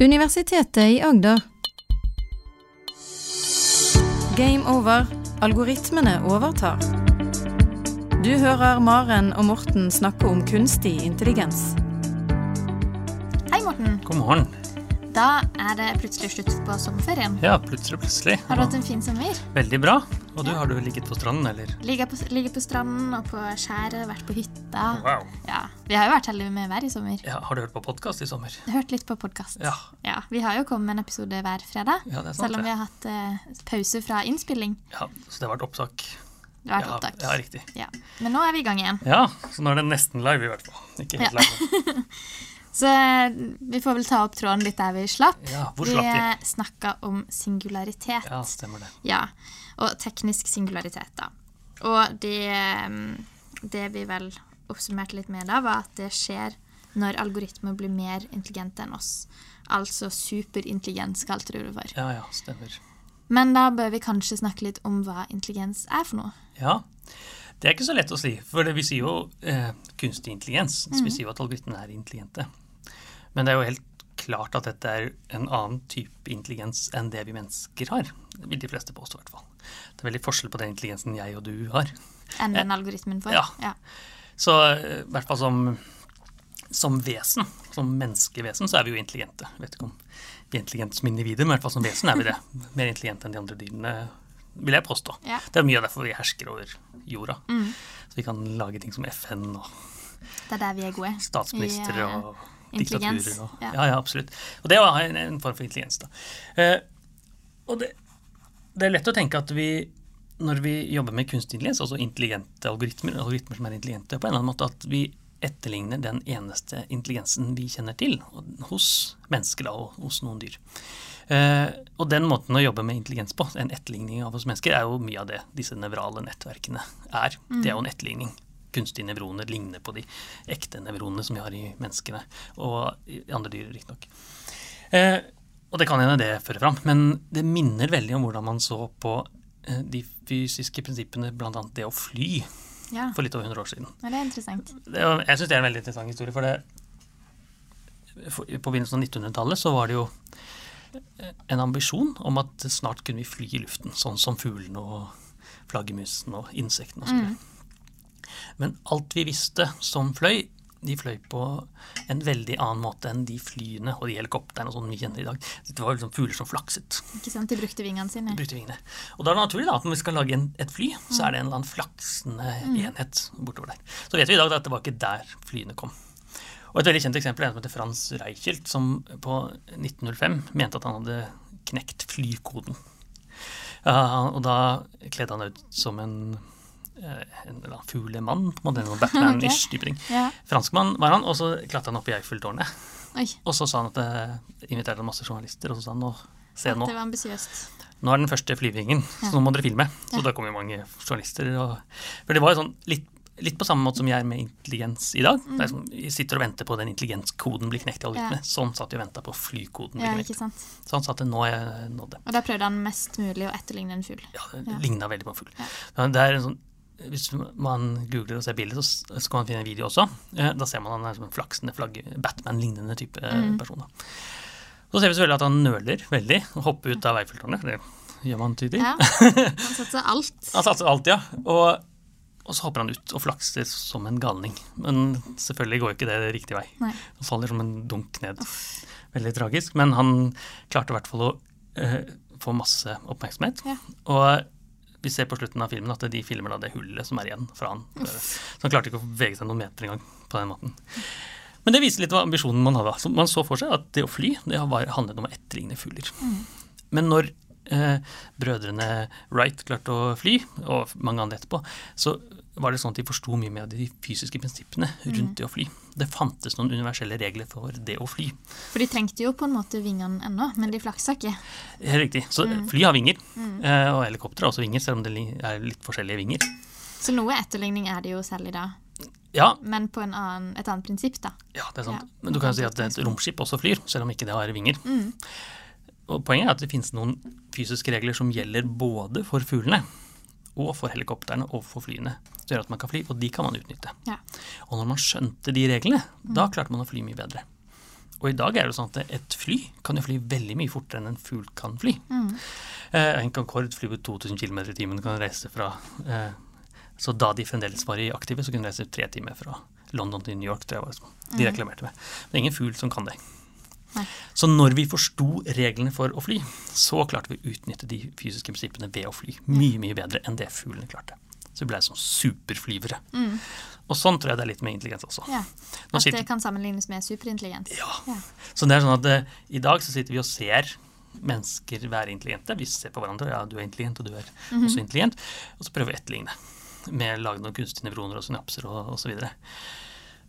Universitetet i Agder. Game over. Algoritmene overtar. Du hører Maren og Morten snakke om kunstig intelligens. Hei, Morten. God morgen. Da er det plutselig slutt på sommerferien. Ja, plutselig, plutselig. Har du hatt en fin sommer? Veldig bra. Og du, har du ligget på stranden, eller? Ligget på, ligget på stranden og på skjæret, vært på hytta. Wow. Ja, Vi har jo vært heldige med vær i sommer. Ja, har du hørt på podkast i sommer? Hørt litt på podkast. Ja. Ja, Vi har jo kommet med en episode hver fredag. Ja, sant, selv om vi har hatt eh, pause fra innspilling. ja. Så det har vært opptak? Det har vært ja, opptak. Ja, riktig. Ja. Men nå er vi i gang igjen. Ja, så nå er det nesten live, i hvert fall. Ikke helt live. Så eh, vi får vel ta opp tråden litt der vi slapp. Ja, hvor slapp vi? Vi snakka om singularitet. Ja, stemmer det. Ja, og teknisk singularitet, da. Og det, mm, det vi vel oppsummerte litt med da, var at det skjer når algoritmer blir mer intelligente enn oss. Altså superintelligens, kalte du det for. Ja, ja, stemmer. Men da bør vi kanskje snakke litt om hva intelligens er for noe. Ja. Det er ikke så lett å si, for vi sier jo eh, kunstig intelligens. Så Mhm. vi sier jo at algoritmene er intelligente. Men det er jo helt klart at dette er en annen type intelligens enn det vi mennesker har. Det vil de fleste påstå, i hvert fall. Det er veldig forskjell på den intelligensen jeg og du har. Enn den algoritmen får. ja. ja. Så eh, i hvert fall som, som vesen, som menneskevesen, så er vi jo intelligente. Jeg vet ikke om vi er intelligente som individer, men i hvert fall som vesen er vi det. Mer intelligente enn de andre dyrene, vil jeg påstå. Ja. Mm. Det er mye av derfor vi hersker over jorda. Så vi kan lage ting som FN og Det er der vi er gode. statsminister I, og intelligens, diktaturer. Og, ja. ja. absolutt. Og det var en, en form for intelligens, da. Eh, og det, det er lett å tenke at vi, når vi jobber med kunstig intelligens, altså intelligente algoritmer, algoritmer som er intelligente, på en eller annen måte at vi etterligner den eneste intelligensen vi kjenner til hos mennesker da, og hos noen dyr. Uh, og den måten å jobbe med intelligens på, en etterligning av oss mennesker, er jo mye av det disse nevrale nettverkene er. Det er jo en etterligning. Kunstige nevroner ligner på de ekte nevronene som vi har i menneskene, og i andre dyr riktignok. Eh, og det kan hende det fører fram, men det minner veldig om hvordan man så på eh, de fysiske prinsippene, bl.a. det å fly, Ja, for litt over 100 år siden. ja det er interessant. Det, jeg syns det er en veldig interessant historie, for det for, På begynnelsen av 1900-tallet så var det jo eh, en ambisjon om at snart kunne vi fly i luften, sånn som fuglene og flaggermusene og insektene osv. Men alt vi visste som fløy, de fløy på en veldig annen måte enn de flyene og de helikoptrene og sånn vi kjenner i dag. Det var liksom fugler som flakset. Ikke sant? De brukte vingene sine. De brukte vingene. Og da er det naturlig da, at når vi skal lage en, et fly, så er det en eller annen flaksende enhet bortover der. Så vet vi i dag at det var ikke der flyene kom. Og et veldig kjent eksempel er en som heter Frans Reichelt, som på 1905 mente at han hadde knekt flykoden. Uh, og da kledde han ut som en, en eller annen fuglemann, på en måte, Batman-ish type ting. Ja. Franskmann var han, og så klatra han opp i Eiffeltårnet. Oi, Og så sa han at det inviterte han masse journalister, og så sa han nå, se nå. det var ambisiøst. Nå er den første flyvingen, så nå må dere filme. Så Ja. da kommer jo mange journalister. Og, for det var jo sånn litt, litt på samme måte som jeg er med intelligens i dag. Det er sånn, vi sitter og venter på den intelligenskoden blir knekt i algoritmene. Ja. Sånn satt vi og venta på flykoden Ja, blir knekt. sant. Sånn satt det nå jeg nådde. Og da prøvde han mest mulig å etterligne en fugl. Ja, det Ja. ligna veldig på en fugl. Ja. Det er en sånn, hvis man googler og ser bilder, så skal man finne en video også. Eh, Da ser man han er som en flaksende flagg, Batman-lignende type eh, Mm. person. Da. Så ser vi selvfølgelig at han nøler veldig og hopper ut av Eiffeltårnet. Det gjør man tydelig. Ja, Han satser alt. Han satser alt, ja. Og, og så hopper han ut og flakser som en galning. Men selvfølgelig går ikke det riktig vei. Nei. Han faller som en dunk ned. Veldig tragisk. Men han klarte i hvert fall å uh, få masse oppmerksomhet. Ja. Og vi ser på slutten av filmen at de filmer da det hullet som er igjen fra han. Så han klarte ikke å bevege seg noen meter engang på den måten. Men det viser litt hva ambisjonen man hadde. Så man så for seg at det å fly det handlet om å etterligne fugler. Men når eh, brødrene Wright klarte å fly, og mange andre etterpå, så var det sånn at de forsto mye mer av de fysiske prinsippene rundt det å fly. Det fantes noen universelle regler for det å fly. For de trengte jo på en måte vingene ennå, men de flaksa ikke. Helt riktig. Så fly har vinger, mm. og helikopter har også vinger, selv om det er litt forskjellige vinger. Så noe etterligning er det jo selv i dag. Ja, Men på en annen, et annet prinsipp, da. ja, det er sant. Ja. Men du kan jo si at et romskip også flyr, selv om ikke det har vinger. Mm. Og poenget er at det finnes noen fysiske regler som gjelder både for fuglene og for helikoptrene og for flyene. Det gjør at man kan fly, og de kan man utnytte. Ja. Og når man skjønte de reglene, da klarte man å fly mye bedre. Og i dag er det sånn at et fly kan jo fly veldig mye fortere enn en fugl kan fly. Mm. Eh, en Concorde flyr 2000 km i timen kan reise fra eh, Så da de fremdeles var i aktive, så kunne de reise tre timer fra London til New York. tror jeg var det de reklamerte med. Men det er ingen fugl som kan det. Nei. Så når vi forsto reglene for å fly, så klarte vi å utnytte de fysiske prinsippene ved å fly mye mye bedre enn det fuglene klarte. Så vi ble sånn superflyvere. Og sånn tror jeg det er litt med intelligens også. Ja. At sitter- det kan sammenlignes med superintelligens. Ja. Ja. Så det er sånn at uh, i dag så sitter vi og ser mennesker være intelligente. Vi ser på hverandre. Ja, du er intelligent, og du er også intelligent. Og så prøver vi å etterligne med å lage noen kunstige nevroner og synapser og osv.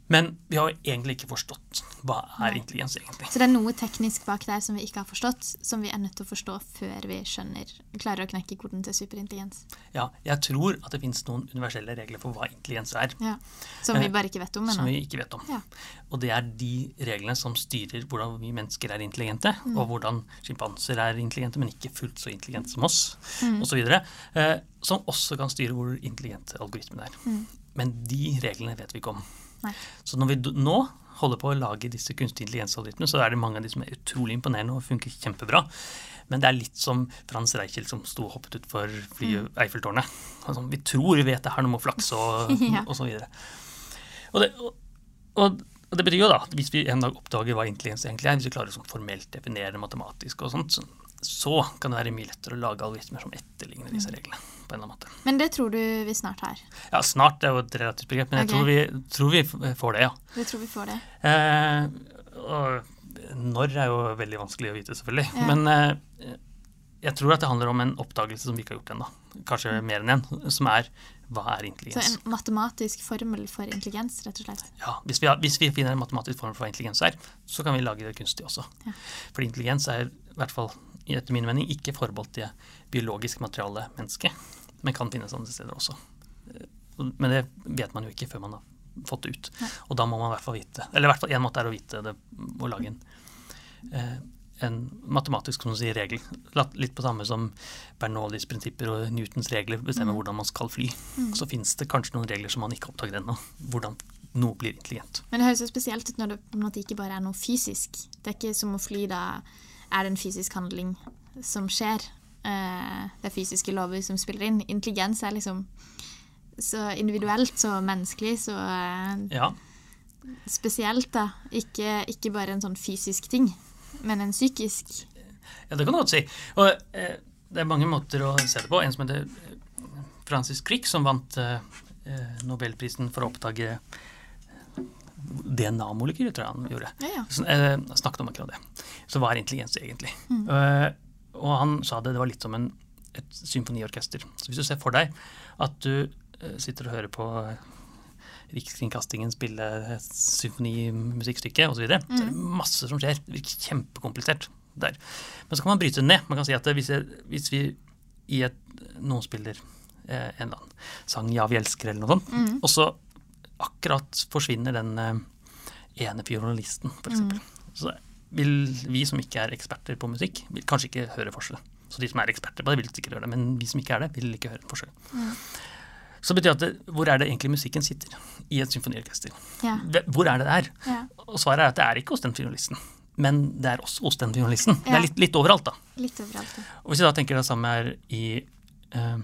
Men vi har egentlig ikke forstått hva er intelligens egentlig. Så det er noe teknisk bak der som vi ikke har forstått, som vi er nødt til å forstå før vi skjønner, klarer å knekke koden til superintelligens. Ja, jeg tror at det finnes noen universelle regler for hva intelligens er. Ja. Som vi Eh, bare ikke vet om Som vi ikke vet om. Ja. Og det er de reglene som styrer hvordan vi mennesker er intelligente, og hvordan sjimpanser er intelligente, men ikke fullt så intelligente som oss, Mm. og osv. Eh, som også kan styre hvor intelligente algoritmen er. Mm. Men de reglene vet vi ikke om. Nei. Så når vi nå holder på å lage disse kunstig intelligensalgoritmene, så er det mange av de som er utrolig imponerende og funker kjempebra. Men det er litt som Frans Reichel som sto og hoppet utfor flyet Eiffeltårnet. Altså, vi tror vi vet det her, nå må flakse og, Ja. og så videre. Og det, og, og, og det betyr jo da at hvis vi en dag oppdager hva intelligens egentlig er, hvis vi klarer å sånn formelt definere matematisk og sånt, så, så kan det være mye lettere å lage algoritmer som etterligner disse reglene. På en eller annen måte. Men det tror du vi snart har. Ja, snart er jo et relativt begrep, men jeg tror, vi, tror vi får det, ja. Vi tror vi får det. Eh, og når er jo veldig vanskelig å vite, selvfølgelig. Ja. Men eh, jeg tror at det handler om en oppdagelse som vi ikke har gjort ennå. Kanskje mer enn en, som er hva er intelligens? Så en matematisk formel for intelligens, rett og slett. Ja, hvis vi, har, hvis vi finner en matematisk formel for hva intelligens er, så kan vi lage det kunstig også. Ja. For intelligens er i hvert fall etter min mening ikke forbeholdt det biologisk materiale mennesket, men kan finnes andre steder også. Men det vet man jo ikke før man har fått det ut. Nei. Og da må man i hvert fall vite Eller i hvert fall én måte er å vite det å lage en, eh, en matematisk sier, regel. Litt på samme som Bernoullis prinsipper og Newtons regler bestemmer Mm. hvordan man skal fly. Så finnes det kanskje noen regler som man ikke har oppdaget ennå. Hvordan noe blir intelligent. Men det høres jo spesielt ut når det på en måte ikke bare er noe fysisk. Det er ikke som å fly, da er det en fysisk handling som skjer. Eh, Det er fysiske lover som spiller inn. Intelligens er liksom så individuelt, så menneskelig, så eh, Ja, spesielt, da. Ikke, ikke bare en sånn fysisk ting, men en psykisk. Ja, det kan du godt si. Og eh, det er mange måter å se det på. En som heter Francis Crick, som vant eh, Nobelprisen for å oppdage DNA-molekyler, tror jeg han gjorde. Ja, ja. Så, eh, snakket om akkurat det. Så hva er intelligens egentlig? Eh, og han sa det, det var litt som en, et symfoniorkester. Så hvis du ser for deg at du eh, sitter og hører på Rikskringkastingen spille symfonimusikkstykke osv., så, videre, så er det masse som skjer. Det virker kjempekomplisert der. Men så kan man bryte det ned. Man kan si at hvis, jeg, hvis vi i et, noen spiller eh, en eller annen sang 'Ja, vi elsker' eller noe sånt, og så akkurat forsvinner den eh, ene fiolinisten, f.eks. Så vil vi som ikke er eksperter på musikk, vil kanskje ikke høre forskjell. Så de som er eksperter på det, vil sikkert høre det, men vi som ikke er det, vil ikke høre en Mm. Så det betyr at det, hvor er det egentlig musikken sitter i et symfoniorkester? Ja. Hvor er det der? Ja. Og svaret er at det er ikke hos den fiolinisten. Men det er også hos den fiolinisten. Det er litt, litt overalt, da. Litt overalt. ja. Og hvis vi da tenker det samme er i, eh,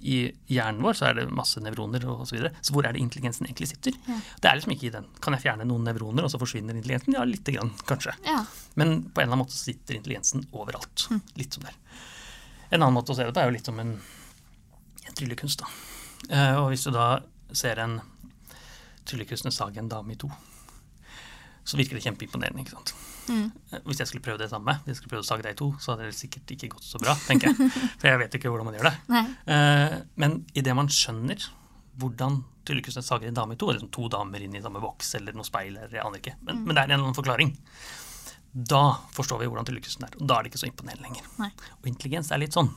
i hjernen vår, så er det masse nevroner osv. Så, videre. så hvor er det intelligensen egentlig sitter? Ja. Det er liksom ikke i den. Kan jeg fjerne noen nevroner, og så forsvinner intelligensen? Ja, lite grann, kanskje. Ja. Men på en eller annen måte sitter intelligensen overalt. Litt som der. En annen måte å se det på er jo litt som en, en tryllekunst. da. Eh, og hvis du da ser en tryllekunstner sage en dame i to, så virker det kjempeimponerende. ikke sant? Mm. Hvis jeg skulle prøve det samme, hvis jeg skulle prøve å sage deg to, så hadde det sikkert ikke gått så bra, tenker jeg. For jeg vet ikke hvordan man gjør det. Uh, Men idet man skjønner hvordan tryllekunstner sager en dame i to, eller liksom to damer inn i samme boks eller noe speil, eller jeg aner ikke, men, men det er en eller annen forklaring, da forstår vi hvordan tryllekunsten er. Og da er det ikke så imponerende lenger. Nei. Og intelligens er litt sånn.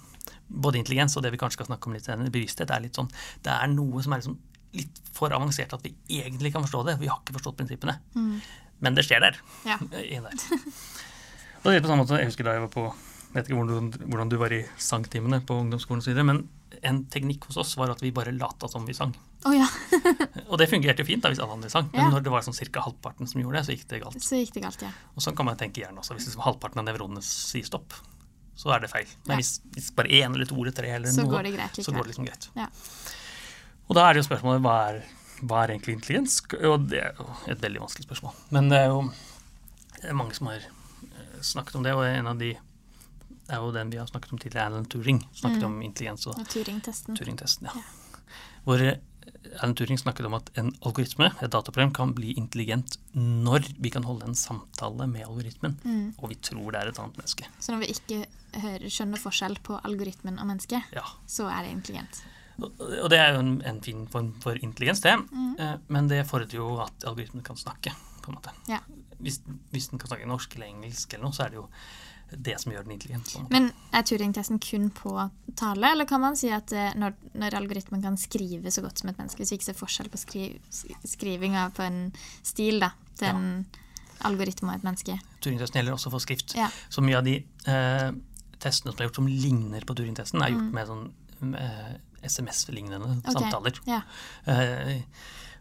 Både intelligens og det vi kanskje skal snakke om litt senere, bevissthet, er litt sånn. Det er noe som er liksom litt for avansert at vi egentlig kan forstå det. Vi har ikke forstått prinsippene. Men det skjer der. Ja. der. Det på samme måte, Jeg husker da jeg var på vet ikke hvordan, hvordan du var i sangtimene på ungdomsskolen osv., men en teknikk hos oss var at vi bare lata som vi sang. Oh, ja. Og det fungerte jo fint da hvis alle andre sang, men Ja. når det var sånn ca. halvparten som gjorde det, så gikk det galt. Så gikk det galt, ja. Og sånn kan man tenke gjerne også. Hvis liksom halvparten av nevronene sier stopp, så er det feil. Ja. Men hvis, hvis bare én eller to eller tre eller Så noe, går det greit så går det liksom greit. Ja. Og da er det jo spørsmålet hva er, hva er egentlig intelligens? Og det er jo et veldig vanskelig spørsmål. Men det er jo det er mange som har eh, snakket om det, og en av de er jo den vi har snakket om tidligere, Alan Turing. Snakket Mm. om intelligens og Og Turing-testen. Turing-testen. Ja. Ja. Hvor eh, Alan Turing snakket om at en algoritme, et dataprogram, kan bli intelligent når vi kan holde en samtale med algoritmen, Mm. og vi tror det er et annet menneske. Så når vi ikke hører, skjønner forskjell på algoritmen og mennesket, Ja. så er det intelligent. Og det er jo en, en fin form for intelligens, det. Mm. Eh, Men det fordrer jo at algoritmen kan snakke, på en måte. Ja. Hvis, hvis den kan snakke norsk eller engelsk eller noe, så er det jo det som gjør den intelligent. Men er Turing-testen kun på tale, eller kan man si at eh, når, når algoritmen kan skrive så godt som et menneske, hvis vi ikke ser forskjell på skri, skrivinga på en stil da, til Ja. en algoritme og et menneske? Turing-testen gjelder også for skrift. Ja. Så mye av de eh, testene som er gjort som ligner på Turing-testen, er gjort Mm. med sånn eh, SMS-lignende okay. samtaler. Ja. Eh,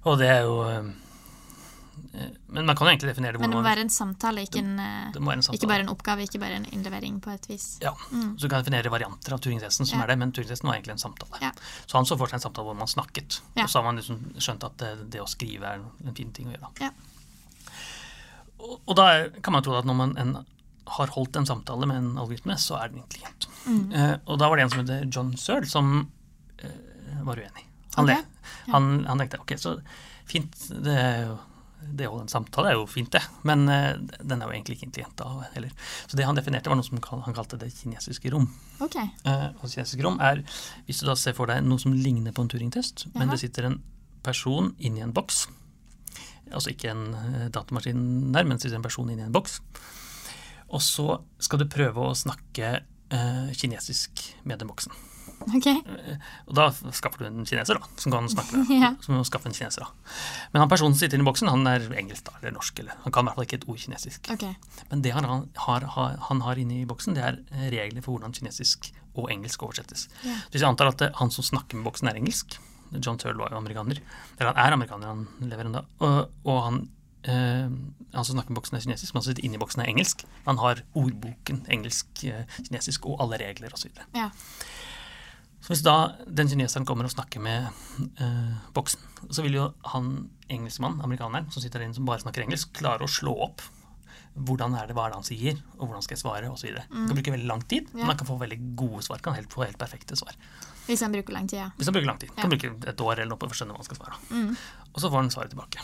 og det er jo eh, eh, Men man kan jo egentlig definere det Men det må være en samtale, ikke, en, det, det en samtale. ikke bare en oppgave, ikke bare en innlevering på et vis. Ja, Mm. Så du kan definere varianter av Turing-testen, som Ja. er det, men Turing-testen var egentlig en samtale. Ja. Så han så for seg en samtale hvor man snakket, Ja. og så har man liksom skjønt at det, det å skrive er en fin ting å gjøre. Og, og da kan man tro at når man en, har holdt en samtale med en algoritme, så er den intelligent. Mm. Eh, og da var det en som heter John Searle, som var uenig. Han, okay. ja. han, han tenkte ok, så fint, det er jo det å holde en samtale er jo fint, det, men eh, den er jo egentlig ikke intelligent da heller. Så det han definerte, var noe som han kalte det kinesiske rom. Ok. Uh, og kinesiske rom er, hvis du da ser for deg noe som ligner på en Turing-test, men det sitter en person inni en boks, altså ikke en eh, datamaskin der, men sitter en person inni en boks, og så skal du prøve å snakke eh, kinesisk med den boksen. Ok. Eh, Og da skaffer du en kineser, da, som kan snakke med Ja. Som skaffe en kineser, da. Men han personen som sitter i boksen, han er engelsk da, eller norsk, eller han kan i hvert fall ikke et ord kinesisk. Ok. Men det han har, har, han har i boksen, det er eh, regler for hvordan kinesisk og engelsk oversettes. Ja. Hvis jeg antar at eh, han som snakker med boksen, er engelsk John Turl var jo amerikaner. Eller han er amerikaner, han lever ennå. Og, og han, eh, han som snakker boksen, er kinesisk, men han sitter inni boksen, er engelsk. Han har ordboken engelsk, eh, kinesisk og alle regler osv. Ja. Så hvis da den kineseren kommer og snakker med eh, boksen, så vil jo han engelskmannen, amerikaneren, som sitter der inne som bare snakker engelsk, klare å slå opp hvordan er det, hva er det han sier, og hvordan skal jeg svare, osv. Mm. kan bruke veldig lang tid, men han kan få veldig gode svar. Kan helt, få helt perfekte svar. Hvis han bruker lang tid, ja. Hvis han bruker lang tid. Kan bruke et år eller noe på å skjønne hva han skal svare. Mm. Og så får han svaret tilbake.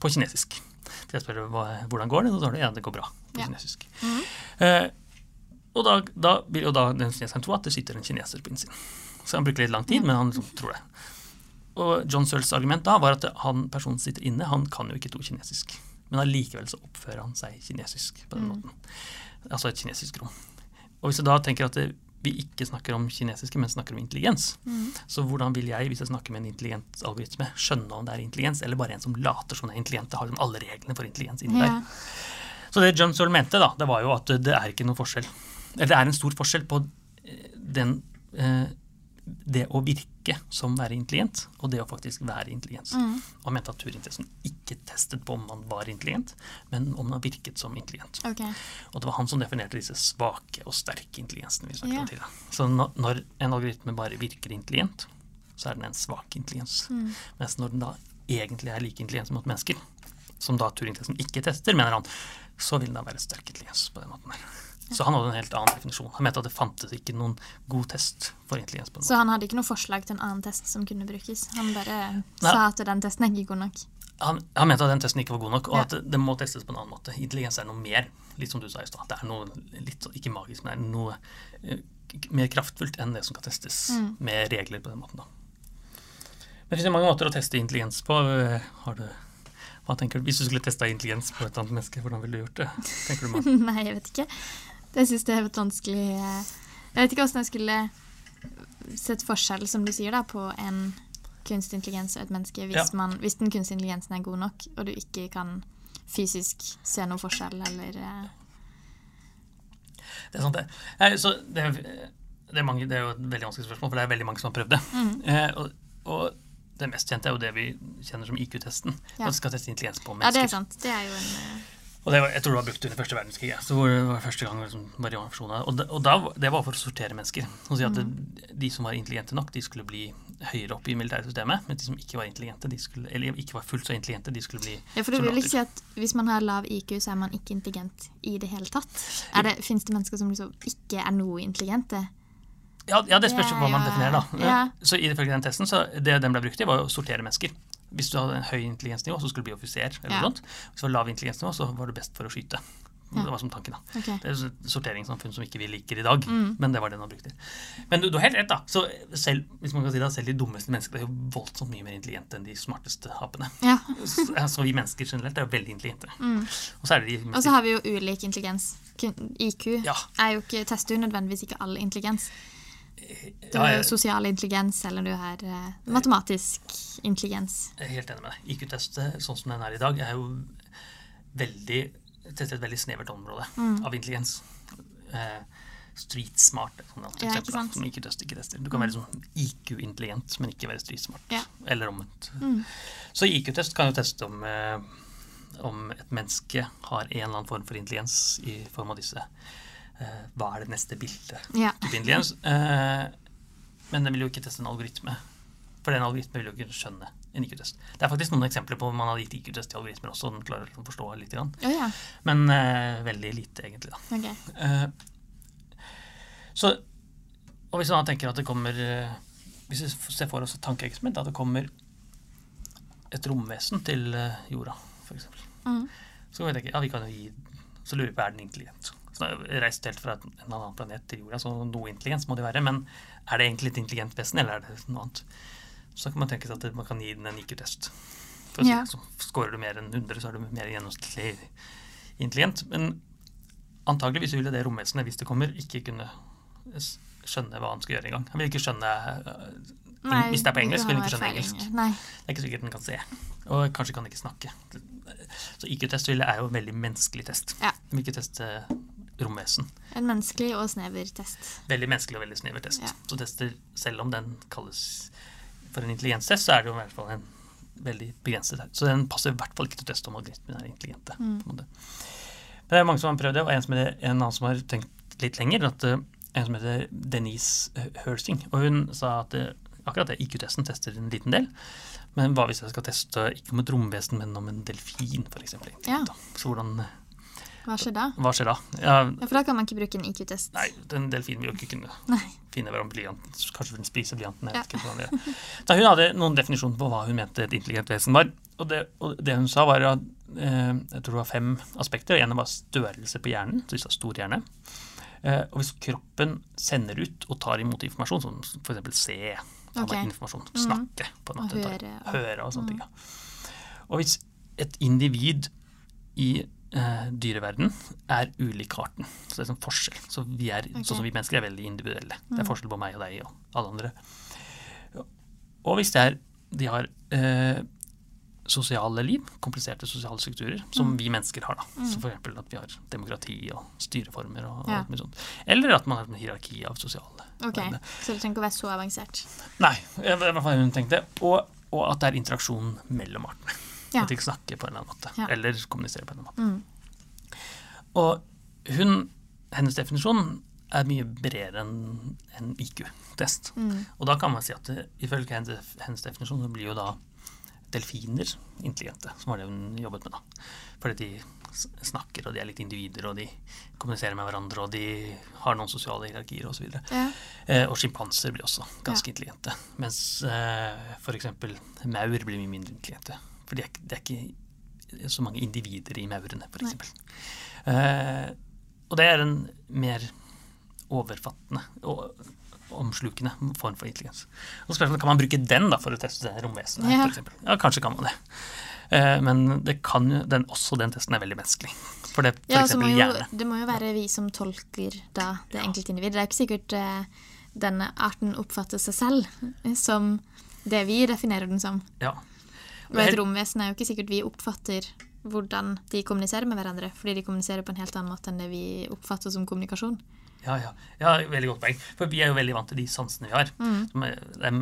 På kinesisk. Så jeg spør hvordan går det, og så svarer du ja, det går bra. På Ja. kinesisk. Mhm. Eh, og da, da vil jo da den kineseren tro at det sitter en kineser på innsiden. Så han bruker litt lang tid, men han liksom tror det. Og John Searles argument da var at han personen sitter inne, han kan jo ikke to kinesisk. Men allikevel så oppfører han seg kinesisk på den Mm. måten. Altså et kinesisk rom. Og hvis du da tenker at det, vi ikke snakker om kinesiske, men snakker om intelligens, Mm. så hvordan vil jeg, hvis jeg snakker med en intelligent algoritme, skjønne om det er intelligens, eller bare en som later som det er intelligent, det har liksom alle reglene for intelligens inni Ja. der. Så det John Searle mente, da, det var jo at det er ikke noe forskjell. Eller det er en stor forskjell på eh, den eh, det å virke som være intelligent, og det å faktisk være intelligent. Mm. Han mente at Turing-testen ikke testet på om man var intelligent, men om man virket som intelligent. Okay. Og det var han som definerte disse svake og sterke intelligensene vi snakket yeah. om tidligere. Så når- en algoritme bare virker intelligent, så er den en svak intelligens. Mm. Mens når den da egentlig er like intelligent som mot mennesker, som da Turing-testen ikke tester, mener han, så vil den da være sterk intelligens på den måten der. Så han hadde en helt annen definisjon. Han mente at det fantes ikke noen god test for intelligens. på noe. Så han hadde ikke noe forslag til en annen test som kunne brukes? Han bare Nei. sa at den testen er ikke god nok? han, han mente at den testen ikke var god nok, og Ja. at det, må testes på en annen måte. Intelligens er noe mer, litt som du sa i stad. Det er noe litt, så- ikke magisk, men det er noe eh, mer kraftfullt enn det som kan testes Mm. med regler på den måten. Da. Men det finnes mange måter å teste intelligens på. Eh, Har du, hva tenker du? Hvis du skulle testa intelligens på et annet menneske, hvordan ville du gjort det? Tenker du? Nei, jeg vet ikke. Jeg syns det er litt vanskelig eh, Jeg vet ikke åssen jeg skulle sett forskjell, som du sier, da, på en kunstig intelligens og et menneske hvis, Ja. man, hvis den kunstige intelligensen er god nok, og du ikke kan fysisk se noen forskjell eller eh, Det er sant, det. Jeg, så det, det, er mange, det er jo et veldig vanskelig spørsmål, for det er veldig mange som har prøvd det. Mm. Eh, og, og det mest kjente er jo det vi kjenner som IQ-testen. Ja. At vi skal teste intelligens på mennesker. Ja, det er sant. Det er jo en eh, Og det var, jeg tror det var brukt under første verdenskrig. Ja. Så hvor det var første gang liksom, variasjon av det. Og, det, og da, det var for å sortere mennesker. Og si at Mm. det, de som var intelligente nok, de skulle bli høyere opp i militærsystemet. Mens de som ikke var intelligente, de skulle, eller ikke var fullt så intelligente, de skulle bli Ja, for du vil ikke si at hvis man har lav IQ, så er man ikke intelligent i det hele tatt? Det, Fins det mennesker som liksom ikke er noe intelligente? Ja, ja, det spørs hva man definerer, da. ja. Så ifølge den testen, så det den ble brukt i, var å sortere mennesker. Hvis du hadde en høy intelligensnivå, så skulle du bli offiser. eller Ja. sånt. Hvis du var lav intelligensnivå, så var du best for å skyte. Ja. Det var som tanken, da. Okay. Det er et sorteringssamfunn som ikke vi liker i dag, Mm. men det var det den var brukte. Men du, du har helt rett, da. Så selv, hvis man kan si det, selv de dummeste menneskene er jo voldsomt mye mer intelligente enn de smarteste apene. Ja. Så, altså, vi mennesker generelt er jo veldig intelligente. Og så det de Og så har vi jo ulik intelligens. IQ Ja. er jo ikke, tester jo nødvendigvis ikke all intelligens. Du har jeg- sosial intelligens, eller du har eh, matematisk intelligens. Jeg er helt enig med deg. IQ-testet sånn som den er i dag, er jo veldig testet et veldig snevert område Mm. av intelligens. Uh, street smart sånn, Ja, eksempel, som IQ-test ikke tester. Du kan være sånn IQ-intelligent, men ikke være street smart. Ja. Eller omvendt. Mm. Så IQ-test kan jo teste om, uh, om et menneske har en eller annen form for intelligens i form av disse eh, Hva er det neste bildet? Ja. Eh, men den vil jo ikke teste en algoritme. For den algoritmen vil jo ikke skjønne en IQ-test. Det er faktisk noen eksempler på hvor man har gitt IQ-test til algoritmer også, og den klarer å forstå litt. Grann. Å ja. Men uh, veldig lite, egentlig. da. Okay. Uh, så, og hvis man da tenker at det kommer eh, Hvis vi ser for oss et tankeeksperiment, at det kommer et romvesen til eh, jorda, f.eks. Mm. Så kan vi tenke, ja, vi kan jo gi Så lurer vi på er den intelligent. Reist helt fra en annen planet til jorda, så noe intelligens må det være. Men er det egentlig et intelligent vesen, eller er det noe annet? Så kan man tenke seg at man kan gi den en IQ-test. Si Ja. så Skårer du mer enn 100, så er du mer gjennomsnittlig intelligent. Men antageligvis ville det romvesenet, hvis det kommer, ikke kunne skjønne hva han skal gjøre engang. Han vil ikke skjønne øh, Nei, Hvis det er på engelsk, vil han ikke skjønne engelsk. Nei. Det er ikke sikkert den kan se. Og kanskje kan den ikke snakke. Så IQ-test er jo en veldig menneskelig test. Ja. Den vil ikke teste romvesen. En menneskelig og snever test. Veldig menneskelig og veldig snever test. Ja. Så tester, selv om den kalles for en intelligenstest, så er det jo i hvert fall en veldig begrenset test. Så den passer i hvert fall ikke til å teste om algoritmene er intelligente. Mm. det er mange som har prøvd det, og en, som er, en annen som har tenkt litt lenger, at eh, en som heter Denise Hursing, Hersing. Og hun sa at eh, akkurat det, IQ-testen tester en liten del. Men hva hvis jeg skal teste ikke om et romvesen, men om en delfin, f.eks.? Ja. Så hvordan, Hva skjer da? hva skjer da? Ja, Ja, For da kan man ikke bruke en IQ-test. nei, den delfin vil jo ikke kunne Nei. finne hverandre blyanten. Kanskje hun den spise blyanten. Ja. det. Så hun hadde noen definisjoner på hva hun mente et intelligent vesen var. Og det, og det hun sa, var at eh, jeg tror det var fem aspekter. En var størrelse på hjernen, så hvis du har stor hjerne. Eh, og hvis kroppen sender ut og tar imot informasjon, som f.eks. se, okay. Ok. informasjon, snakke snakke på en måte, og høre, og- høre og sånne ting. Ja. Og hvis et individ i eh, dyreverden er ulik arten, så det er sånn forskjell. Så vi er, okay. Sånn som vi mennesker er veldig individuelle. Det er Mm. forskjell på meg og deg og alle andre. Og hvis det er, de har eh, sosiale liv, kompliserte sosiale strukturer, som Mm. vi mennesker har. da. Mm. Så for eksempel at vi har demokrati og styreformer og Ja. alt mye sånt. Eller at man har en hierarki av sosiale Ok. Så det trenger ikke å være så avansert. Nei, i hvert fall hun tenkte. Og, og at det er interaksjon mellom artene. Ja. At de ikke snakker på en eller annen måte. Ja. Eller kommuniserer på en eller annen måte. Mm. Og hun, hennes definisjon er mye bredere enn en IQ-test. Mm. Og da kan man si at det, ifølge hennes, hennes definisjon så blir jo da delfiner intelligente, som var det hun jobbet med. da. Fordi de snakker, og de er litt individer, og de kommuniserer med hverandre, og de har noen sosiale hierarkier osv. Ja. Eh, og sjimpanser blir også ganske intelligente. Mens eh, f.eks. maur blir mye mindre intelligente. For det er, det er ikke så mange individer i maurene, f.eks. Uh, og det er en mer overfattende og omslukende form for intelligens. Og spørsmålet Kan man bruke den da for å teste romvesenet? Ja. for eksempel? ja, kanskje kan man det. Eh, men det kan jo, den, også den testen er veldig menneskelig. For det Ja, f.eks. så må jo, det må jo være vi som tolker da det enkelte individ. Det er ikke sikkert uh, denne arten oppfatter seg selv eh, som det vi definerer den som. Ja. Og et romvesen er jo ikke sikkert vi oppfatter hvordan de kommuniserer med hverandre. Fordi de kommuniserer på en helt annen måte enn det vi oppfatter som kommunikasjon. Ja, ja. ja veldig godt poeng. For vi er jo veldig vant til de sansene vi har. Mm. er, dem,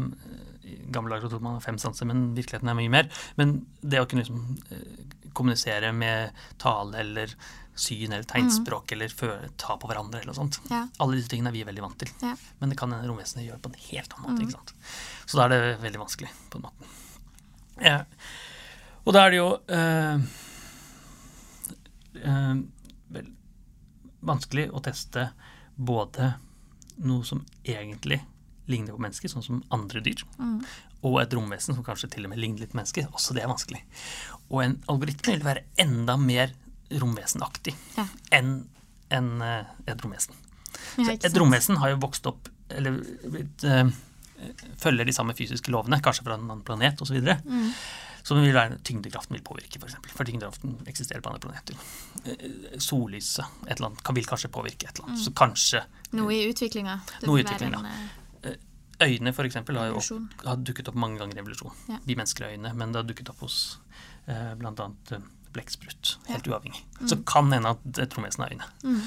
I gamle dager så trodde man fem sanser, men virkeligheten er mye mer. Men det å kunne liksom, eh, kommunisere med tale eller syn eller tegnspråk eller føre, ta på hverandre eller noe sånt. Ja. Alle disse tingene er vi veldig vant til. Ja. Men det kan en romvesenet gjøre på en helt annen måte. ikke sant? Så da er det veldig vanskelig, på en måte. Ja. Og da er det jo eh, eh, vel, vanskelig å teste både noe som egentlig ligner på mennesker, sånn som andre dyr, og et romvesen som kanskje til og med ligner litt på mennesker. Også det er vanskelig. Og en algoritme vil være enda mer romvesenaktig Ja. enn en, eh, et romvesen. Ja, Så et romvesen har jo vokst opp eller blitt, eh, følger de samme fysiske lovene, kanskje fra en annen planet osv. Mm. Som vil være tyngdekraften vil påvirke, f.eks. For, eksempel. for tyngdekraften eksisterer på andre planeter. Eh, Sollyset et eller annet, vil kanskje påvirke et eller annet. Så kanskje Noe i utviklinga. Noe i utviklinga. en, eh, Øyne for eksempel, har jo har dukket opp mange ganger i evolusjon. Ja. Vi mennesker har øyne, men det har dukket opp hos eh, bl.a. Uh, blekksprut. Helt uavhengig. Mm. Så kan hende at et romvesen har øyne.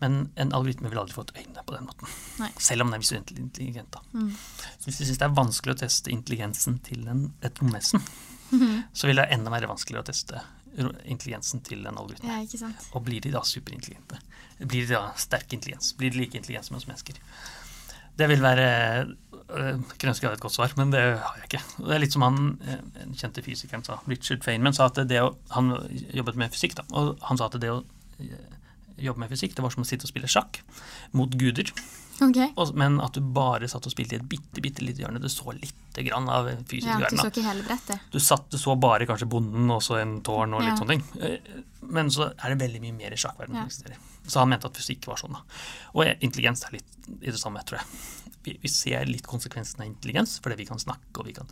Men en algoritme vil aldri få et øyne på den måten. Nei. Selv om den er visuelt intelligent. Mm. Så hvis du syns det er vanskelig å teste intelligensen til en, et romvesen, Mhm. så vil det enda være vanskeligere å teste intelligensen til en algoritme. Ja. Og blir de da superintelligente? Blir de da sterk intelligens? Blir de like intelligente som oss mennesker? Det vil være Kunne ønske jeg hadde et godt svar, men det har jeg ikke. Det er litt som han den kjente fysikeren sa, Richard Feynman, sa at det å, han jobbet med fysikk, da, og han sa at det å øh, jobbe med fysikk, det var som å sitte og spille sjakk mot guder. Okay. Og, men at du bare satt og spilte i et bitte, bitte lite hjørne. Du så lite grann av fysisk Ja, du så ikke hele brettet. Du, satt, du så bare kanskje bonden og så en tårn og litt Ja. sånne ting. Eh, Men så er det veldig mye mer i sjakkverdenen Ja. som eksisterer. Så han mente at fysikk var sånn. da. Og intelligens er litt i det samme, tror jeg. Vi, vi ser litt konsekvensen av intelligens, fordi vi kan snakke og vi kan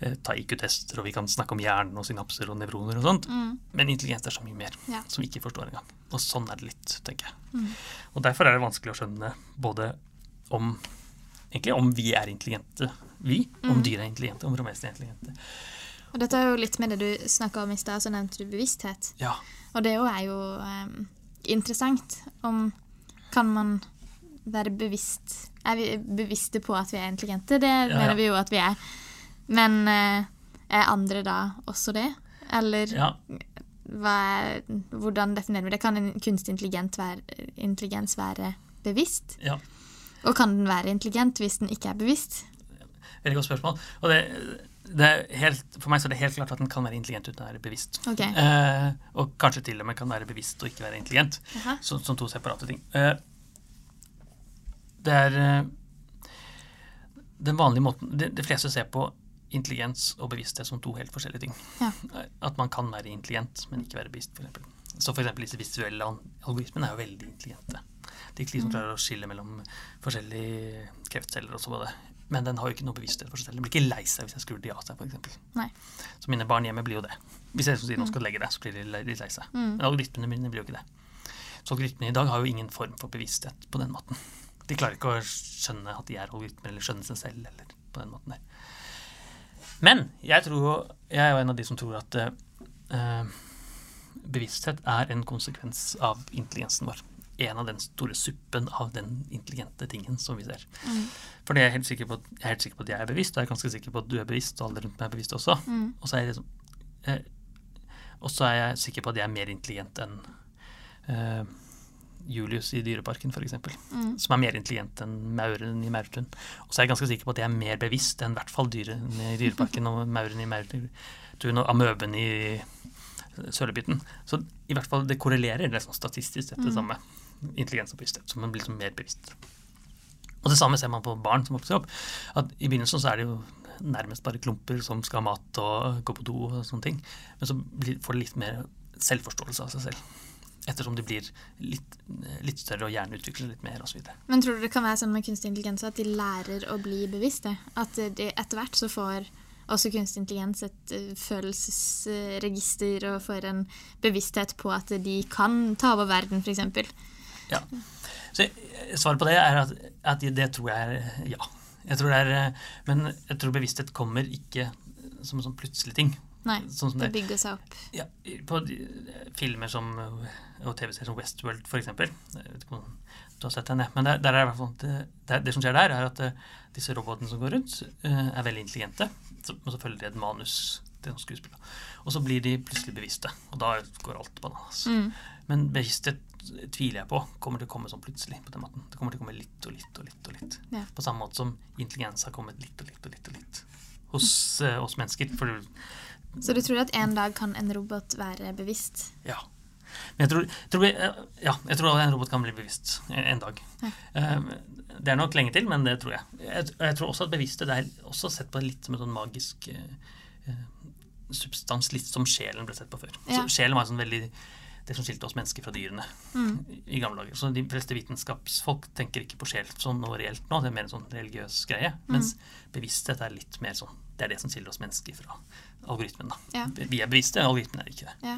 eh, ta IQ-tester og vi kan snakke om hjernen og synapser og nevroner og sånt. Men intelligens er så mye mer, Ja. som vi ikke forstår engang. Og sånn er det litt, tenker jeg. Og derfor er det vanskelig å skjønne både om Egentlig om vi er intelligente, vi. Om dyr er intelligente, om romester er intelligente. Og dette er jo litt med det du snakka om i stad, så nevnte du bevissthet. Ja. Og det er jo em, interessant om Kan man være bevisst Er vi bevisste på at vi er intelligente? Det ja. mener vi jo at vi er. Men eh, er andre da også det? Eller er, hvordan definerer vi det? Kan en kunstig være, intelligens være bevisst? ja. Og kan den være intelligent hvis den ikke er bevisst? Veldig godt spørsmål. Og det, det er helt, for meg så er det helt klart at den kan være intelligent uten å være bevisst. Okay. Eh, og kanskje til og med kan være bevisst og ikke være intelligent. som, som to separate ting. Eh, det er eh, den vanlige måten de, de fleste ser på intelligens og bevissthet som to helt forskjellige ting. Ja. At man kan være intelligent, men ikke være bevisst, f.eks. Så for disse visuelle al- algoritmene er jo veldig intelligente. De Mm. liksom klarer å skille mellom forskjellige kreftceller og så videre. Men den har jo ikke noe bevissthet for seg selv. Den blir ikke lei seg hvis jeg skrur de av seg, f.eks. Så mine barn hjemme blir jo det. Hvis jeg sier nå skal legge deg, så blir de litt lei seg. Men algoritmene mine blir jo ikke det. Så algoritmene i dag har jo ingen form for bevissthet på den måten. De klarer ikke å skjønne at de er algoritmer, eller skjønne seg selv, eller på den måten der. Men jeg tror jeg er jo en av de som tror at uh, bevissthet er en konsekvens av intelligensen vår. En av den store suppen av den intelligente tingen som vi ser. For det er jeg helt sikker på at jeg er helt sikker på at jeg er bevisst, og jeg er ganske sikker på at du er bevisst, og alle rundt meg er bevisst også. Og så er jeg liksom eh, Og så er jeg sikker på at jeg er mer intelligent enn eh, Julius i Dyreparken, f.eks. Mm. Som er mer intelligent enn mauren i Maurtun. Og så er jeg ganske sikker på at jeg er mer bevisst enn i hvert fall dyrene i Dyreparken og mauren i Maurtun og amøben i Sølebyten Så i hvert fall det korrelerer det sånn statistisk sett det samme. Intelligens og bevissthet. Så man blir liksom mer bevisst. Og det samme ser man på barn som vokser opp. At I begynnelsen så er det jo nærmest bare klumper som skal ha mat og gå på do og sånne ting. Men så får de litt mer selvforståelse av seg selv. Ettersom de blir litt, litt større og hjernen utvikler litt mer osv. Men tror du det kan være sånn med kunstig intelligens at de lærer å bli bevisste? At etter hvert så får også kunstig intelligens et eh, følelsesregister og får en bevissthet på at de kan ta over verden, f.eks. Ja. Så eh, svaret på det er at, at det tror jeg er ja. Jeg tror det er, eh, men jeg tror bevissthet kommer ikke som en sånn plutselig ting. Nei, Sånn det det, bygger seg opp. ja, på filmer som eh, og TV-serier som Westworld, om du har sett den, men der, der er det, det, det, som skjer der, er at eh, disse robotene som går rundt, eh, er veldig intelligente. Og så følger de et manus til noen skuespillere. Og så blir de plutselig bevisste, og da går alt bananas. Mm. Men bevissthet tviler jeg på kommer til å komme sånn plutselig. på den måten. Det kommer til å komme litt og litt og litt. og litt. Ja. På samme måte som intelligens har kommet litt og litt og litt og litt hos uh, oss mennesker. For Så du tror at en dag kan en robot være bevisst? ja. Men jeg tror, tror jeg, eh, ja, jeg tror en robot kan bli bevisst en, dag. Ja. Eh, Det er nok lenge til, men det tror jeg. Jeg, tror også at bevissthet er også sett på litt som en sånn magisk eh, eh, substans, litt som sjelen ble sett på før. Ja. Sjelen var sånn veldig det som skilte oss mennesker fra dyrene Mm. i gamle dager. Så de fleste vitenskapsfolk tenker ikke på sjel som noe reelt nå, det er mer en sånn religiøs greie. Mm. Mens bevissthet er litt mer sånn Det er det som skiller oss mennesker fra algoritmen. da. Vi er bevisste, algoritmen er ikke det. Ja.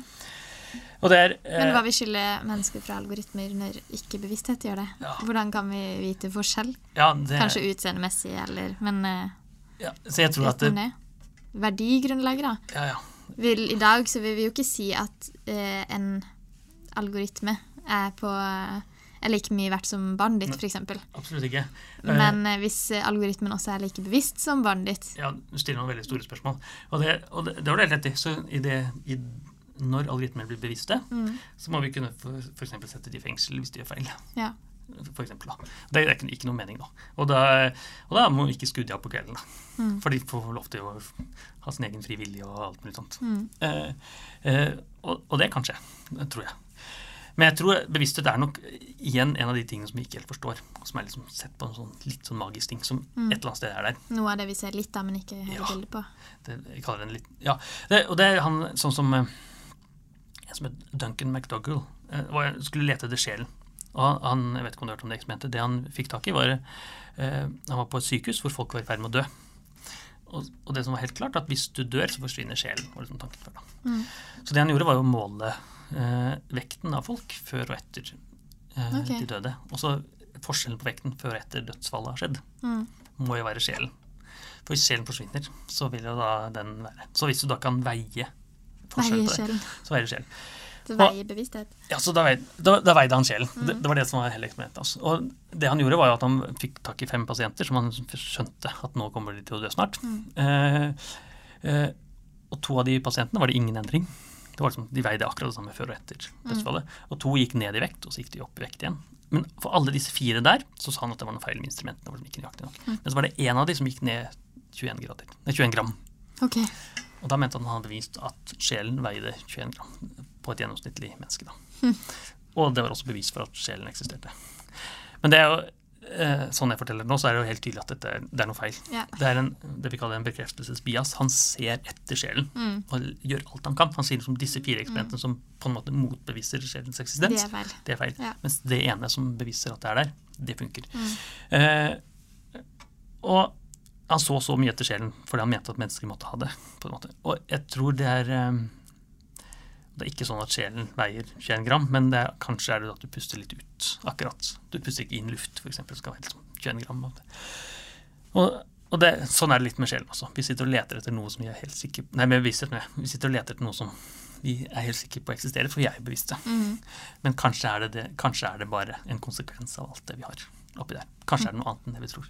Og det er Men eh, hva vil skille mennesker fra algoritmer når ikke bevissthet gjør det? Ja. Hvordan kan vi vite forskjell? ja, det, Kanskje utseendemessig, eller Men eh, ja, Så jeg tror at det. Verdigrunnlaget, da. ja, ja. Vil, I dag så vil vi jo ikke si at eh, en algoritme er på er like mye verdt som barnet ditt, f.eks. Absolutt ikke. Eh, Men eh, hvis eh, algoritmen også er like bevisst som barnet ditt Ja, du stiller noen veldig store spørsmål. Og det, og det, det var det helt rett i. Så i det, i, når algoritmer blir bevisste, mm. så må vi kunne f.eks. sette de i fengsel hvis de gjør feil. Ja. For eksempel, da. Det er ikke, noe mening, da. Og, da. og da må vi ikke skudde av på kvelden. da. Mm. For de får lov til å ha sin egen fri vilje og alt mulig sånt. Mm. Eh, eh, og, og det kan skje, tror jeg. Men jeg tror bevissthet er nok igjen en av de tingene som vi ikke helt forstår. Som er liksom sett på en sånn, litt sånn magisk ting som Mm. et eller annet sted er der. Noe av det vi ser litt av, men ikke hele Ja. bildet på. Det, jeg kaller den litt Ja. Det, og det er han sånn som eh, En som het Duncan McDougall. eh, var, skulle lete etter sjelen. Og han, jeg vet ikke om du har hørt om det eksperimentet, det han fikk tak i, var eh, Han var på et sykehus hvor folk var i ferd med å dø. Og, og det som var helt klart, at hvis du dør, så forsvinner sjelen. var liksom tanken før da. Mm. Så det han gjorde, var å måle vekten av folk før og etter eh, Ok. de døde. Og så forskjellen på vekten før og etter dødsfallet har skjedd, Mm. må jo være sjelen. For hvis sjelen forsvinner, så vil jo da den være Så hvis du da kan veie forskjellen på det, så veier sjelen. Så veier bevissthet. Ja, så da, veide, da, da veide han sjelen. Mm. Det, det var det som var hele eksperimentet. Altså. Og det han gjorde, var jo at han fikk tak i fem pasienter som han skjønte at nå kommer de til å dø snart. Mm. Eh, eh, og to av de pasientene var det ingen endring. Det var liksom, De veide akkurat det samme før og etter dødsfallet. Og to gikk ned i vekt, og så gikk de opp i vekt igjen. Men for alle disse fire der så sa han at det var noe feil med instrumentene. var liksom ikke nøyaktig nok. Men så var det én av de som gikk ned 21, grader, nei, 21 gram. Okay. Og da mente han han hadde bevist at sjelen veide 21 gram på et gjennomsnittlig menneske. da. Mm. Og det var også bevis for at sjelen eksisterte. Men det er jo, eh, sånn jeg forteller det nå, så er det jo helt tydelig at dette, det er noe feil. Ja. Det er en, det vi kaller en bekreftelsesbias. Han ser etter sjelen Mm. og gjør alt han kan. Han sier liksom disse fire eksperimentene som på en måte motbeviser sjelens Det eksistens. er feil. Det er feil. Ja. Mens det ene som beviser at det er der, det funker. Mm. Eh, og han så så mye etter sjelen fordi han mente at mennesker måtte ha det. på en måte. Og jeg tror det er eh, Det er ikke sånn at sjelen veier 21 gram, men det er, kanskje er det at du puster litt ut. akkurat. Du puster ikke inn luft, f.eks. skal være helt sånn 21 gram. Og, og det, sånn er det litt med sjelen også. Vi sitter og leter etter noe som vi er helt sikre Nei, med bevissthet. med. Vi sitter og leter etter noe som vi er helt sikre på eksisterer, for vi er jo bevisste. Mm. Men kanskje er, det det, kanskje er det bare en konsekvens av alt det vi har oppi der. Kanskje er det noe annet enn det vi tror.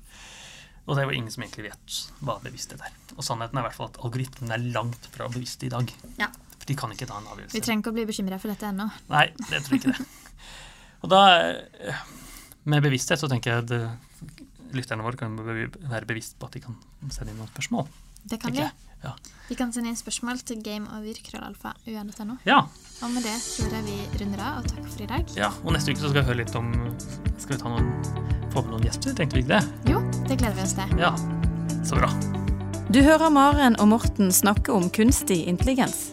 Og det er jo ingen som egentlig vet hva bevissthet er. Og sannheten er i hvert fall at algoritmen er langt fra bevisst i dag. Ja. For de kan ikke ta en avgjørelse. Vi trenger ikke å bli bekymra for dette ennå. Nei, jeg tror ikke det. Og da, eh, med bevissthet, så tenker jeg at eh, lytterne våre kan være bevisst på at de kan sende inn noen spørsmål. Det kan vi. Ja. Vi kan sende inn spørsmål til gameover.krøllalfa.ua.no. Ja, Og med det tror jeg vi runder av, og takk for i dag. ja, og neste uke så skal vi høre litt om Skal vi ta noen, få med noen gjester? Tenkte vi ikke det? Jo, det gleder vi oss til. Ja, så bra. Du hører Maren og Morten snakke om kunstig intelligens.